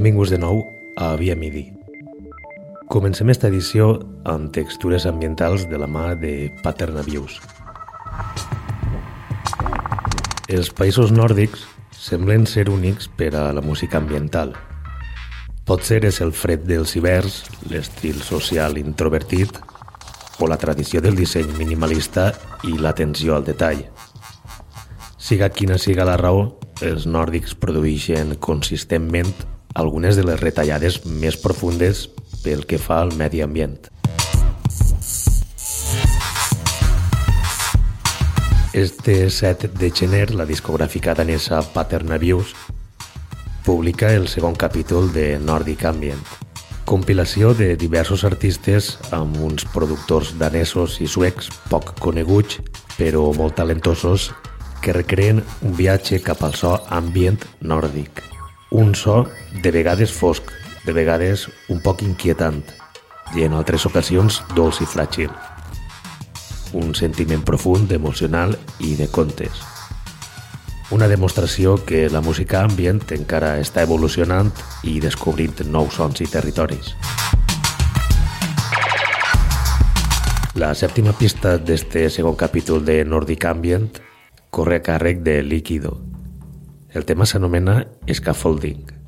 Benvinguts de nou a Via Midi. Comencem esta edició amb textures ambientals de la mà de Paternavius. Els països nòrdics semblen ser únics per a la música ambiental. Potser és el fred dels hiverns, l'estil social introvertit o la tradició del disseny minimalista i l'atenció al detall. Siga quina siga la raó, els nòrdics produeixen consistentment algunes de les retallades més profundes pel que fa al medi ambient. Este 7 de gener, la discogràfica danesa Paternavius publica el segon capítol de Nordic Ambient, compilació de diversos artistes amb uns productors danesos i suecs poc coneguts, però molt talentosos, que recreen un viatge cap al so ambient nòrdic. Un so de vegades fosc, de vegades un poc inquietant i en altres ocasions dolç i fràgil. Un sentiment profund, emocional i de contes. Una demostració que la música ambient encara està evolucionant i descobrint nous sons i territoris. La sèptima pista d'este segon capítol de Nordic Ambient corre a càrrec de Líquido, el tema s'anomena Scaffolding.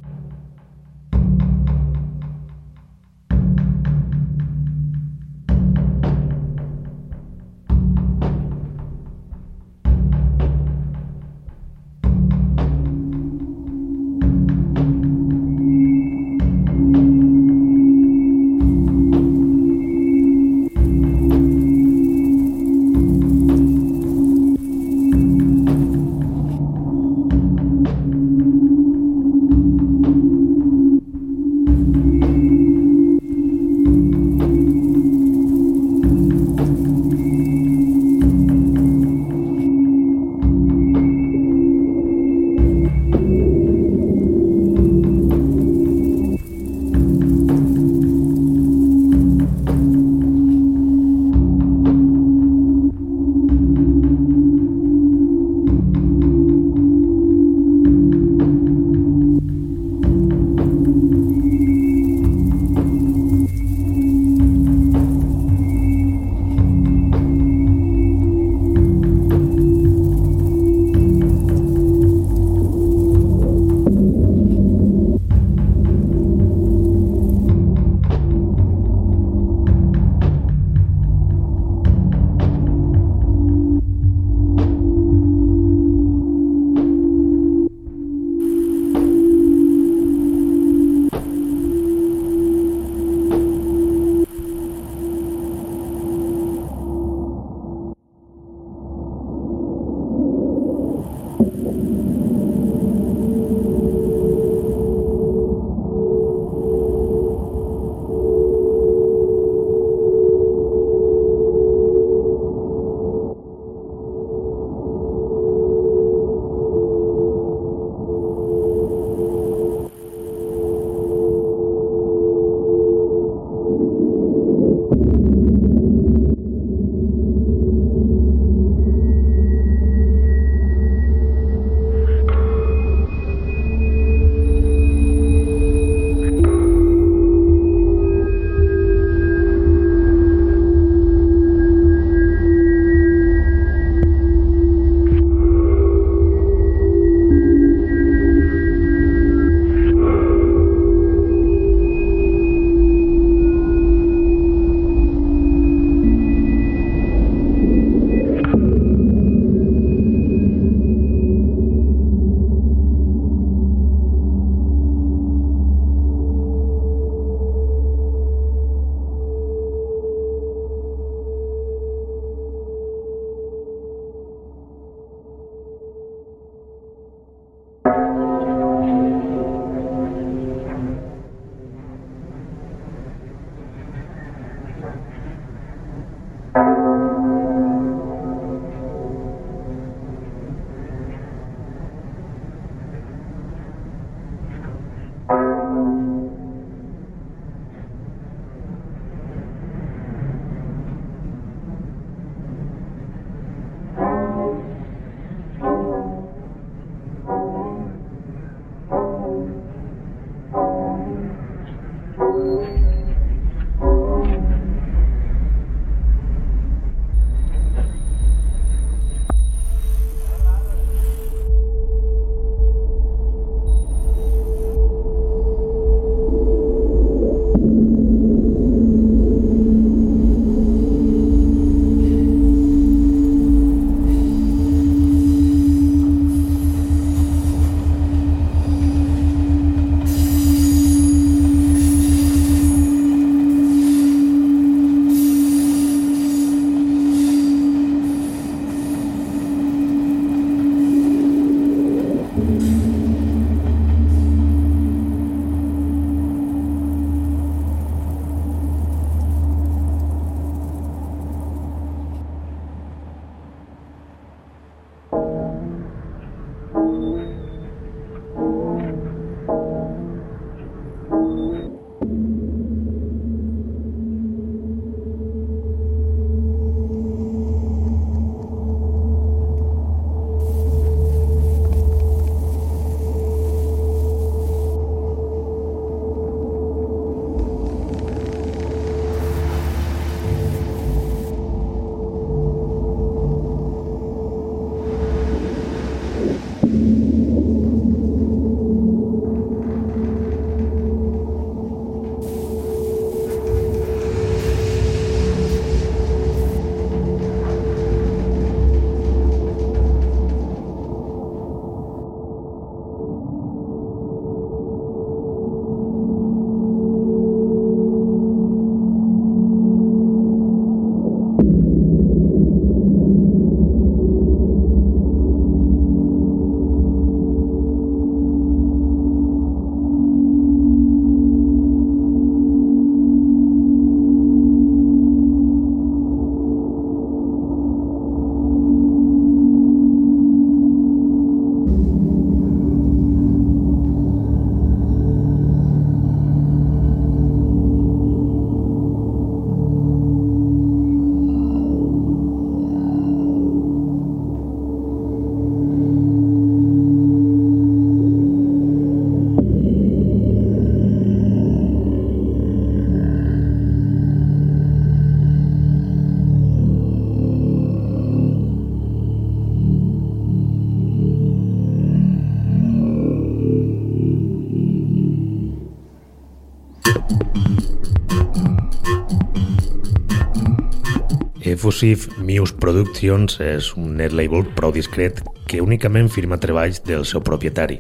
Infusive Muse Productions és un net label prou discret que únicament firma treballs del seu propietari,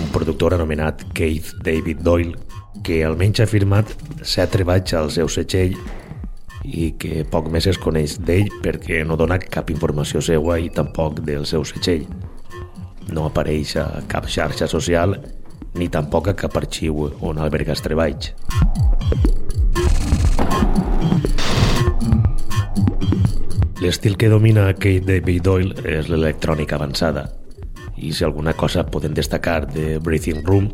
un productor anomenat Keith David Doyle, que almenys ha firmat set treballs al seu setxell i que poc més es coneix d'ell perquè no dona cap informació seua i tampoc del seu setxell. No apareix a cap xarxa social ni tampoc a cap arxiu on alberga els treballs. L'estil que domina Kate David Doyle és l'electrònica avançada. I si alguna cosa podem destacar de Breathing Room,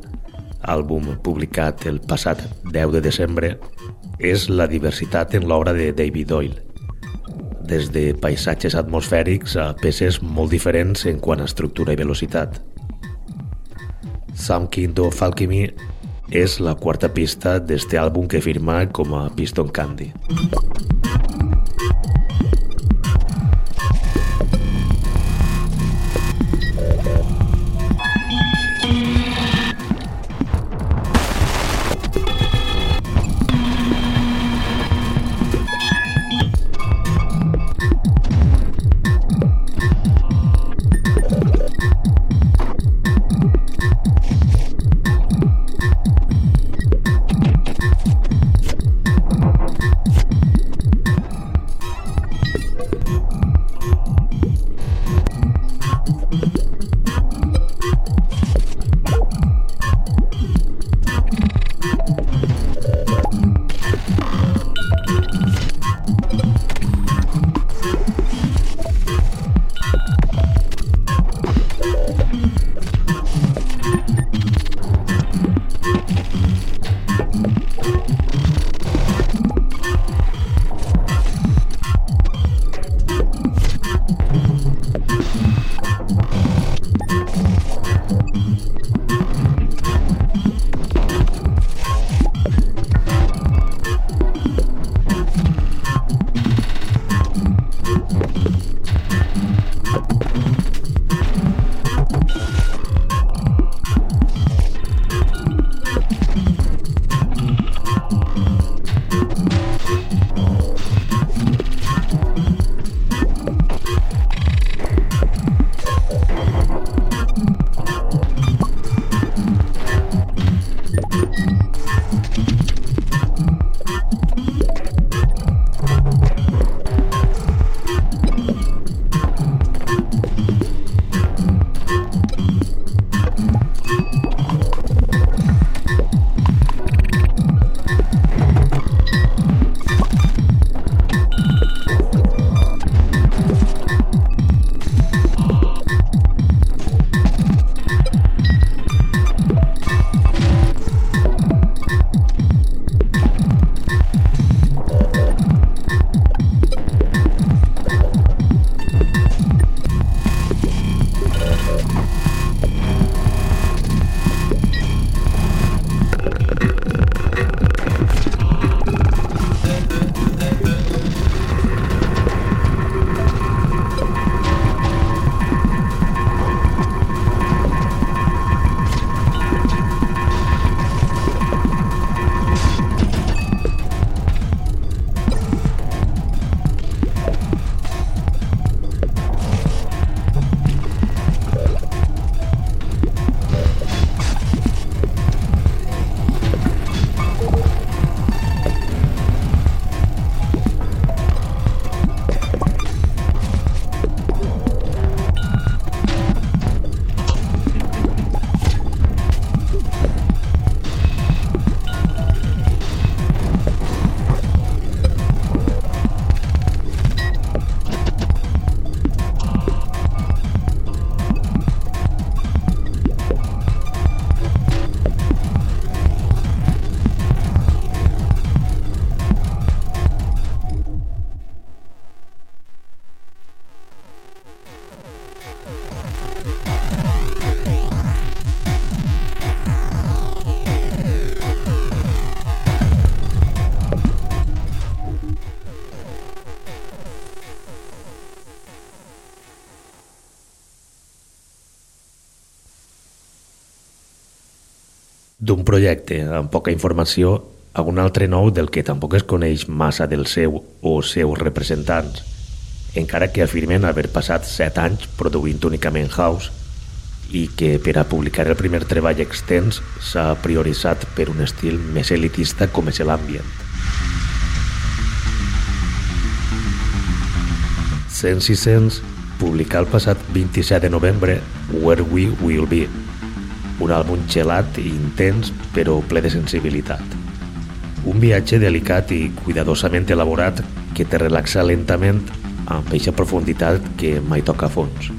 àlbum publicat el passat 10 de desembre, és la diversitat en l'obra de David Doyle. Des de paisatges atmosfèrics a peces molt diferents en quant a estructura i velocitat. Some Kind of Alchemy és la quarta pista d'este àlbum que firma com a Piston Candy. Projecte amb poca informació a un altre nou del que tampoc es coneix massa del seu o seus representants, encara que afirmen haver passat 7 anys produint únicament house i que per a publicar el primer treball extens s'ha prioritzat per un estil més elitista com és l'ambient. Sense i Sense publicar el passat 27 de novembre Where We Will Be, un àlbum gelat i intens però ple de sensibilitat. Un viatge delicat i cuidadosament elaborat que te relaxa lentament amb eixa profunditat que mai toca a fons.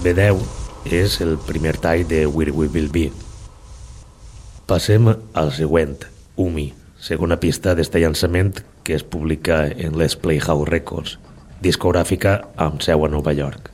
B10 és el primer tall de Where We Will Be. Passem al següent, Umi, segona pista d'este llançament que es publica en les Playhouse Records, discogràfica amb seu a Nova York.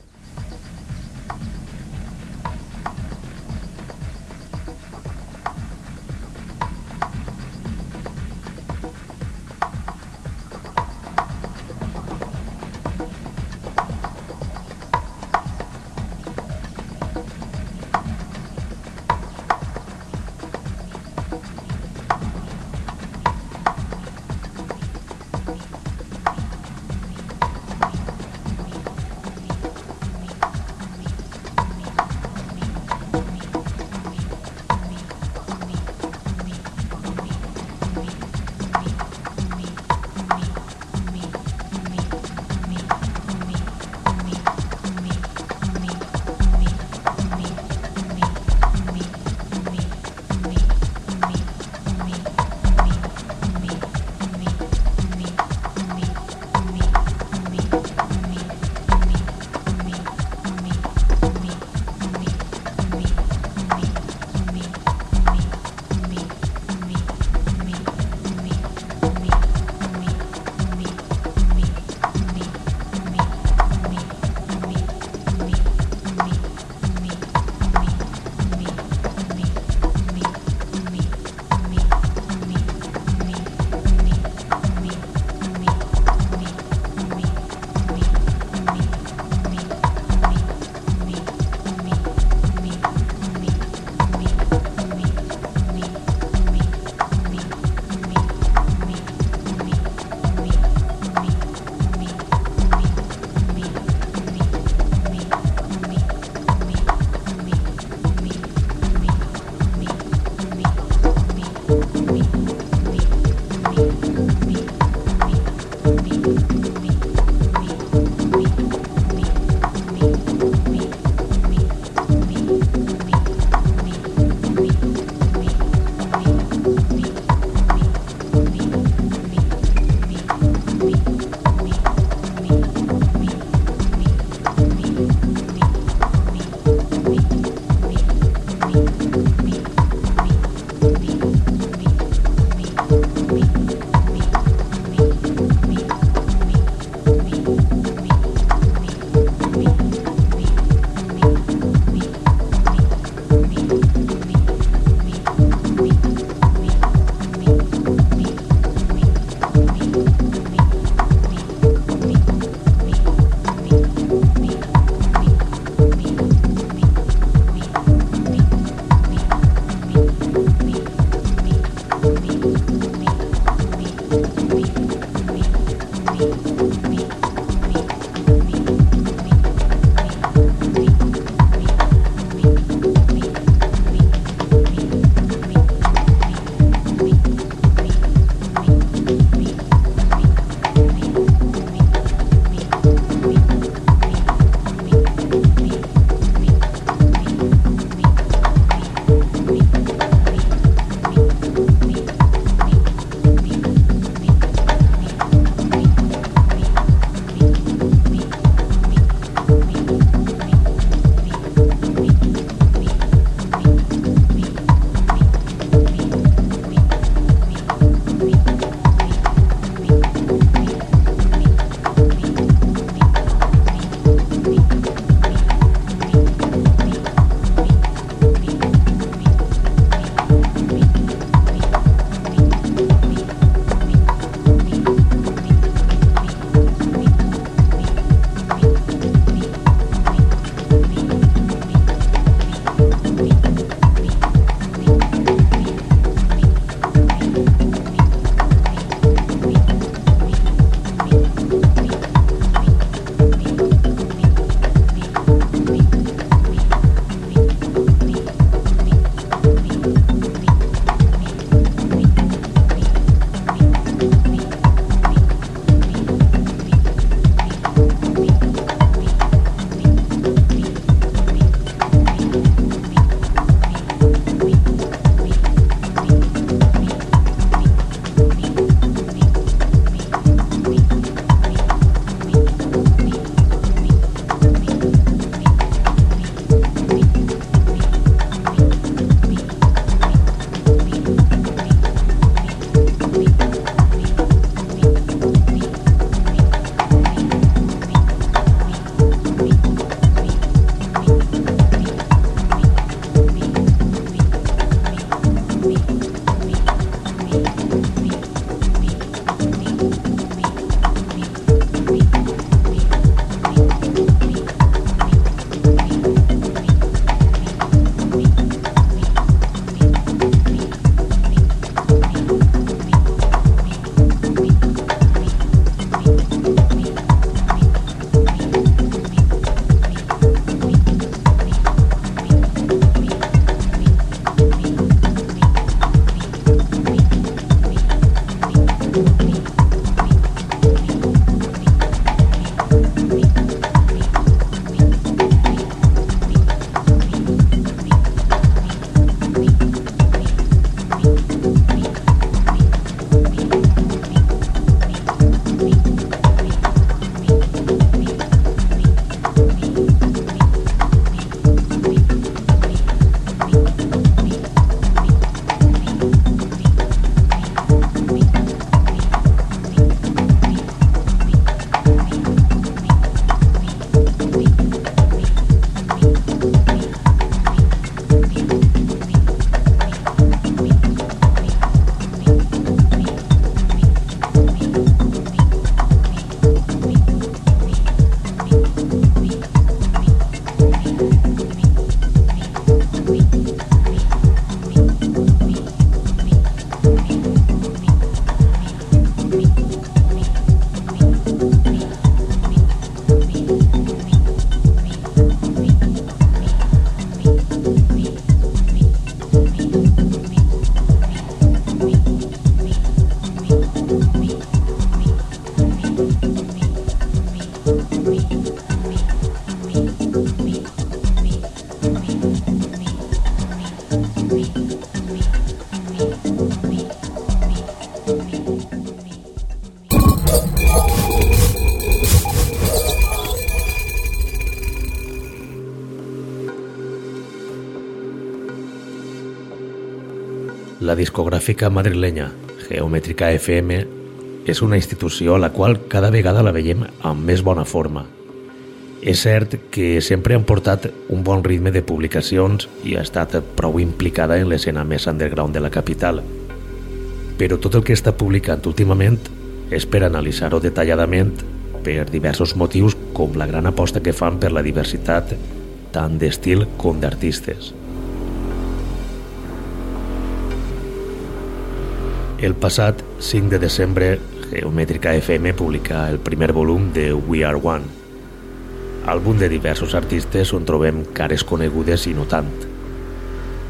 Discogràfica madrilenya Geomètrica FM és una institució a la qual cada vegada la veiem amb més bona forma. És cert que sempre han portat un bon ritme de publicacions i ha estat prou implicada en l'escena més underground de la capital. Però tot el que està publicant últimament és per analitzar-ho detalladament per diversos motius com la gran aposta que fan per la diversitat tant d'estil com d'artistes. El passat 5 de desembre, Geomètrica FM publica el primer volum de We Are One, àlbum de diversos artistes on trobem cares conegudes i no tant.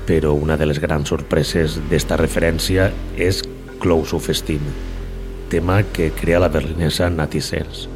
Però una de les grans sorpreses d'esta referència és Close of Steam, tema que crea la berlinesa Nati Sers.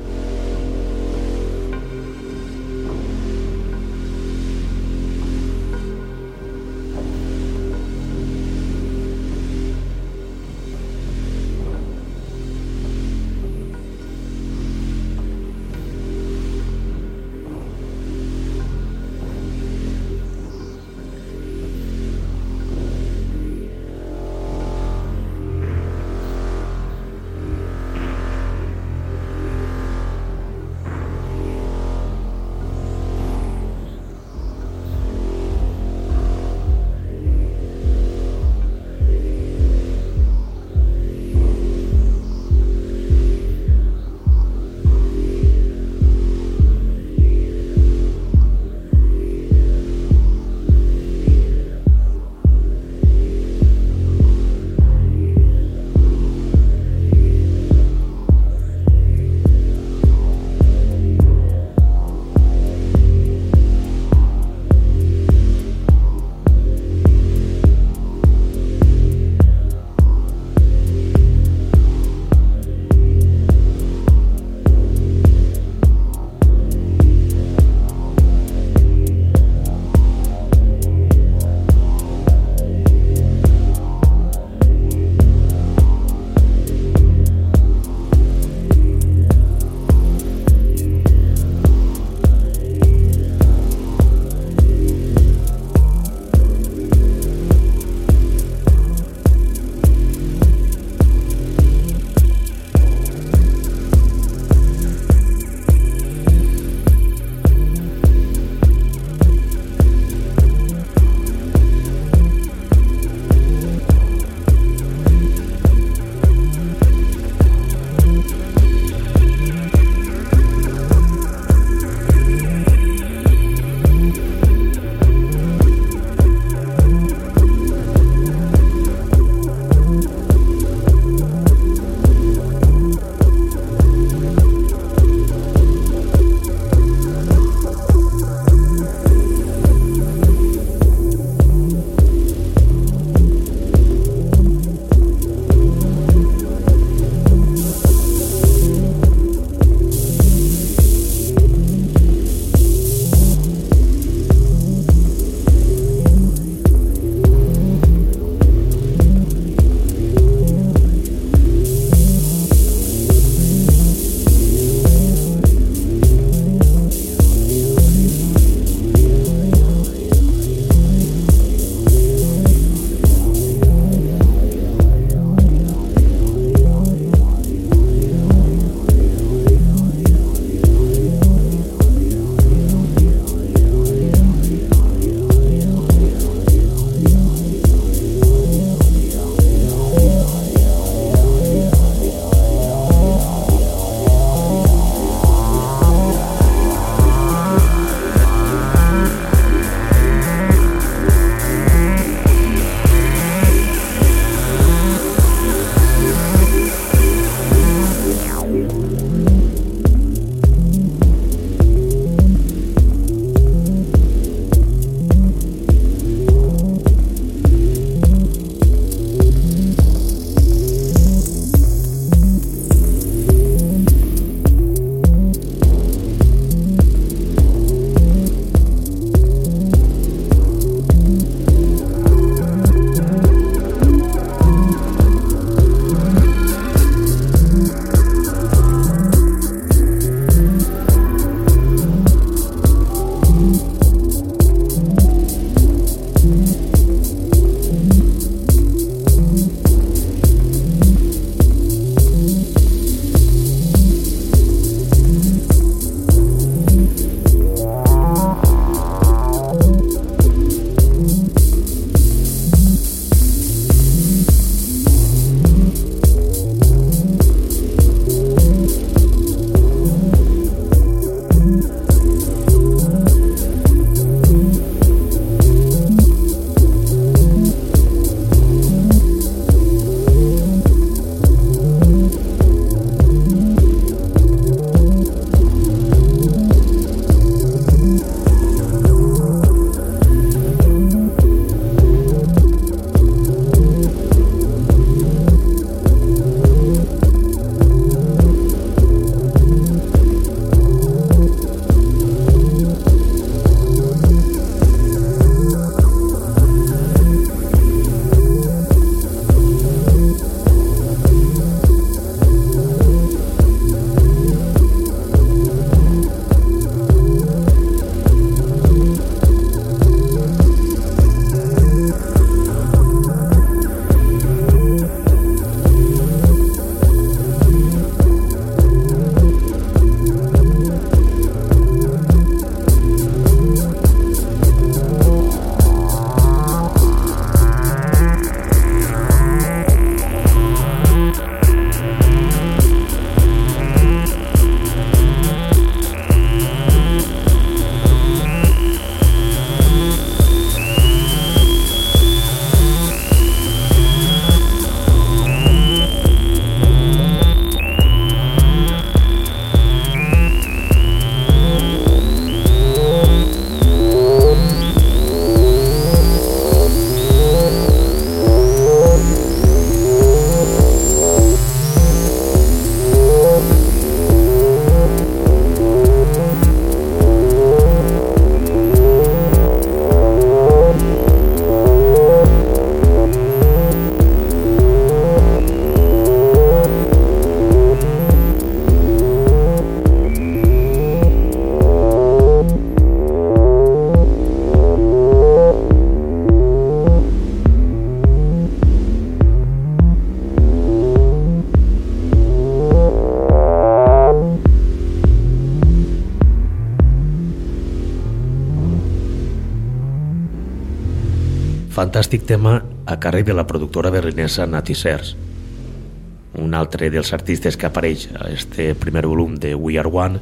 Fantàstic tema a càrrec de la productora berlinesa Nati Sers. Un altre dels artistes que apareix a este primer volum de We Are One,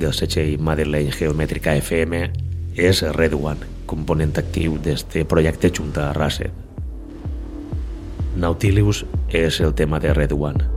del setxell Madeleine Geomètrica FM, és Red One, component actiu d'este projecte junta a Rasset. Nautilus és el tema de Red One.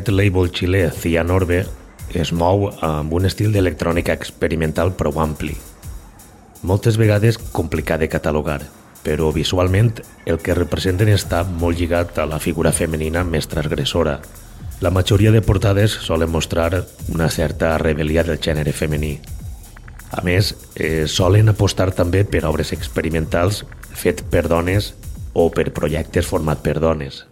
Net label xilè Cianorbe es mou amb un estil d'electrònica experimental prou ampli. Moltes vegades complicat de catalogar, però visualment el que representen està molt lligat a la figura femenina més transgressora. La majoria de portades solen mostrar una certa rebel·lia del gènere femení. A més, eh, solen apostar també per obres experimentals fet per dones o per projectes format per dones.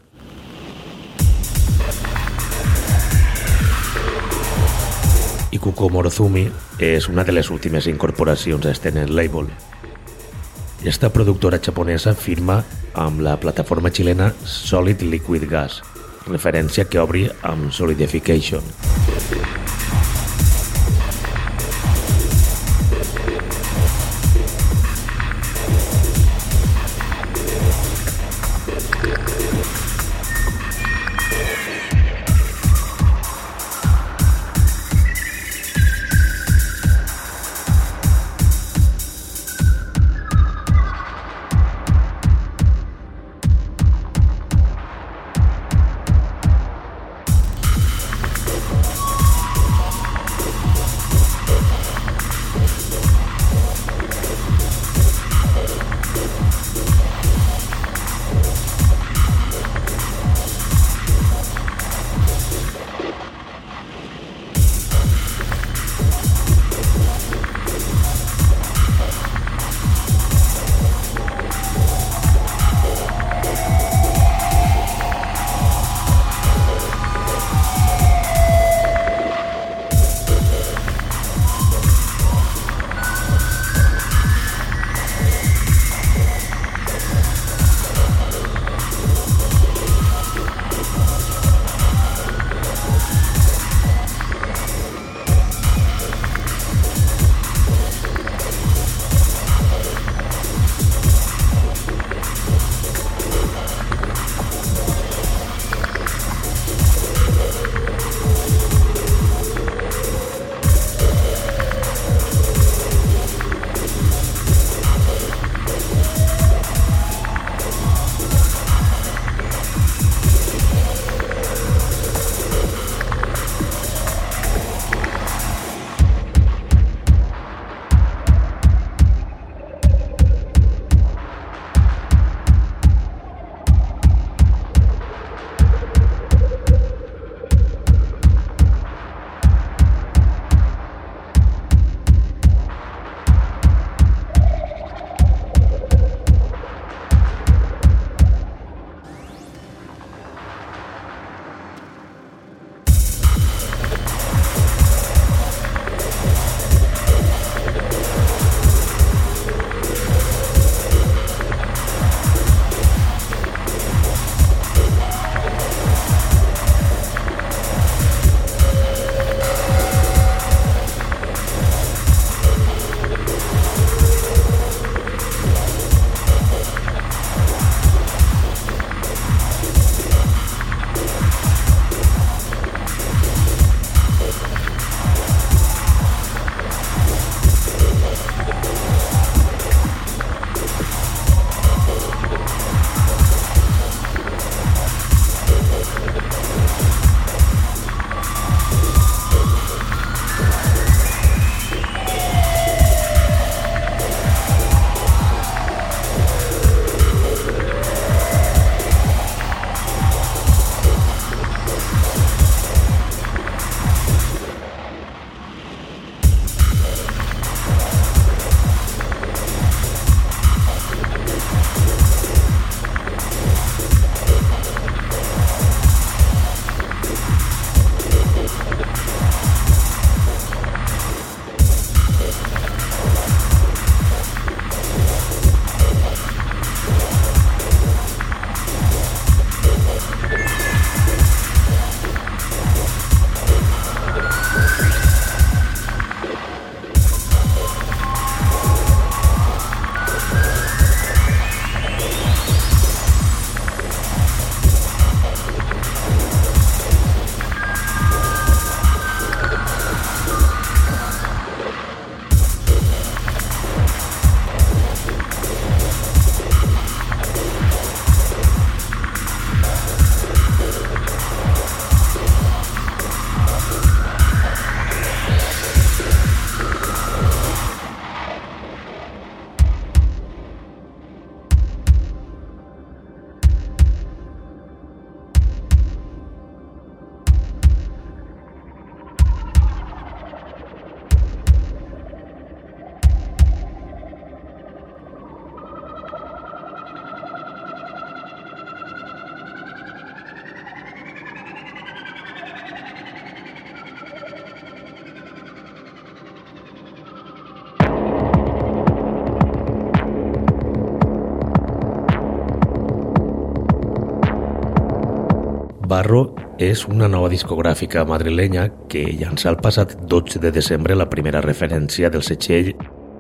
Ikuko Morozumi és una de les últimes incorporacions a este net label. Esta productora japonesa firma amb la plataforma xilena Solid Liquid Gas, referència que obri amb Solidification. Barro és una nova discogràfica madrilenya que llança el passat 12 de desembre la primera referència del setxell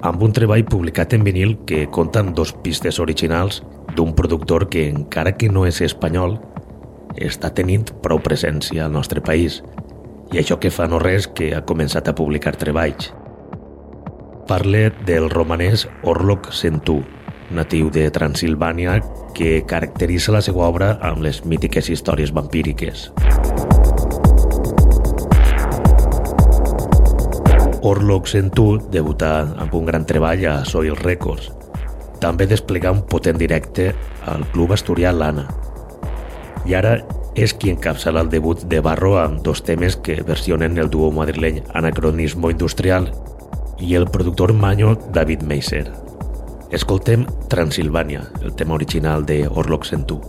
amb un treball publicat en vinil que compta amb dos pistes originals d'un productor que, encara que no és espanyol, està tenint prou presència al nostre país i això que fa no res que ha començat a publicar treballs. Parle del romanès Orlok Sentú, natiu de Transilvània, que caracteritza la seva obra amb les mítiques històries vampíriques. Orlok Sentú debutà amb un gran treball a Soil Records. També desplegà un potent directe al club asturià Lana. I ara és qui encapçala el debut de Barro amb dos temes que versionen el duo madrileny Anacronismo Industrial i el productor manyo David Meiser. Escoltem Transilvània, el tema original de Orlok Sentú.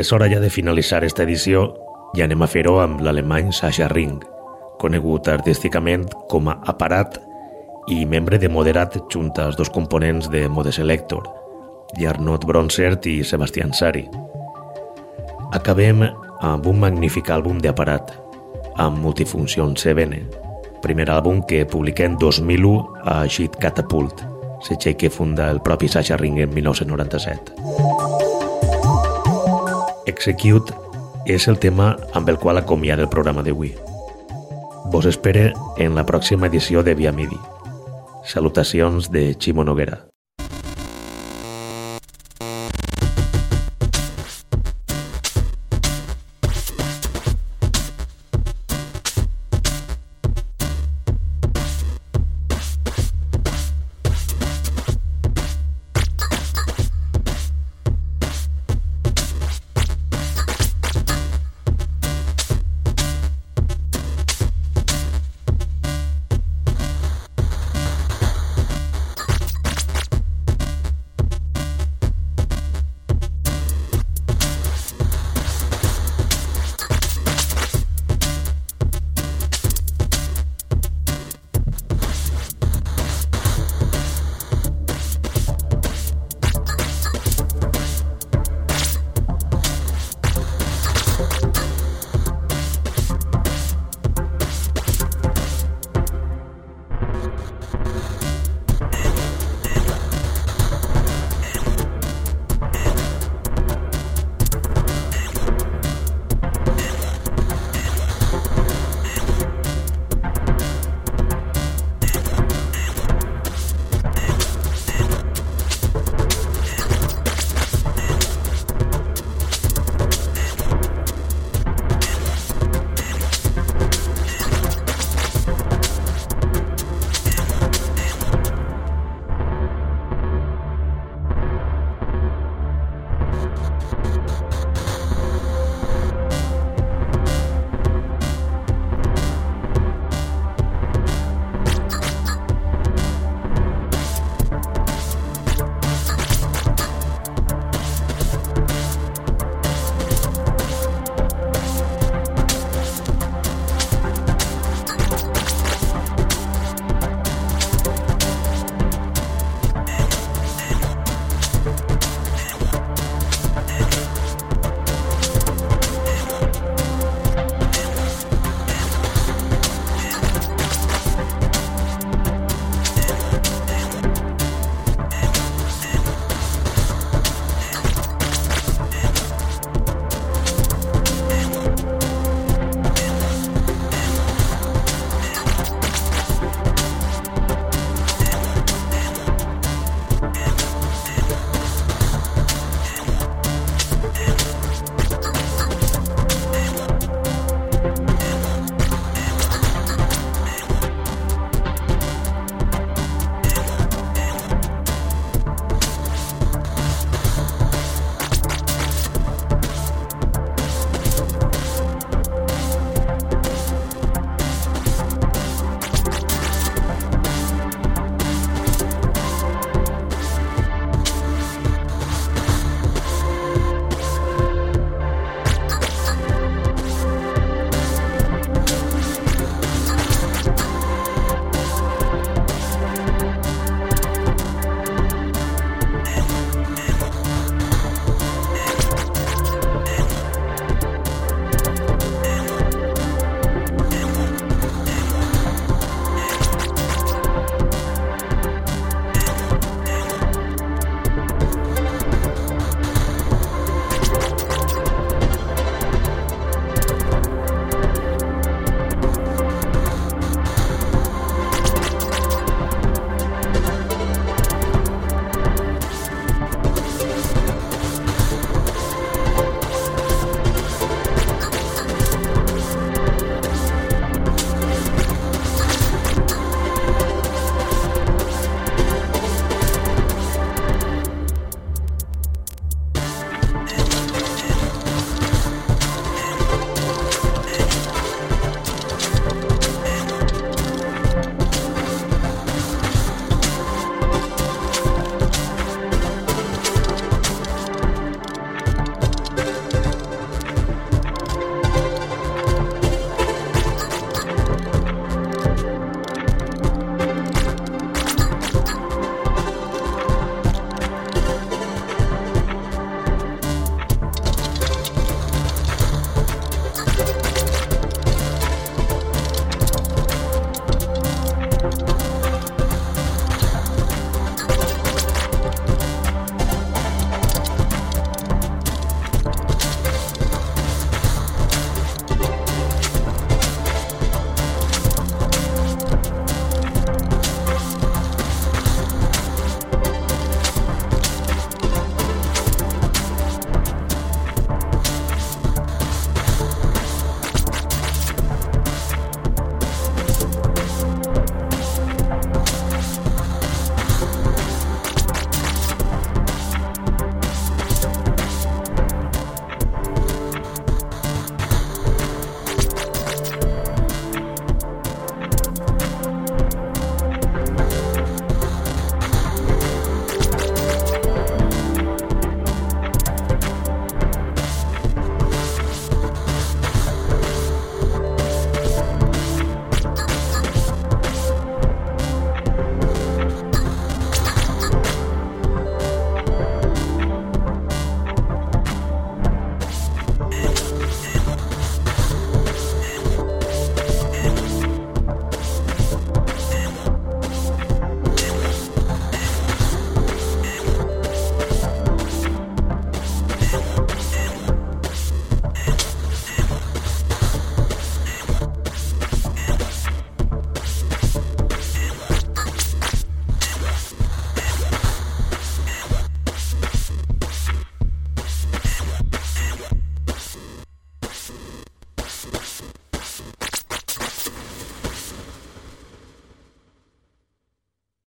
És hora ja de finalitzar esta edició i anem a fer-ho amb l'alemany Sasha Ring, conegut artísticament com a Aparat i membre de Moderat junt als dos components de Mode Selector, Jarnot Bronsert i Sebastián Sari. Acabem amb un magnífic àlbum d'Aparat, amb Multifunción 7, primer àlbum que publiqué en 2001 a Shit Catapult, setxell que funda el propi Sasha Ring en 1997. Execute és el tema amb el qual acomiada el programa d'avui. Vos espere en la pròxima edició de Via Midi. Salutacions de Ximo Noguera.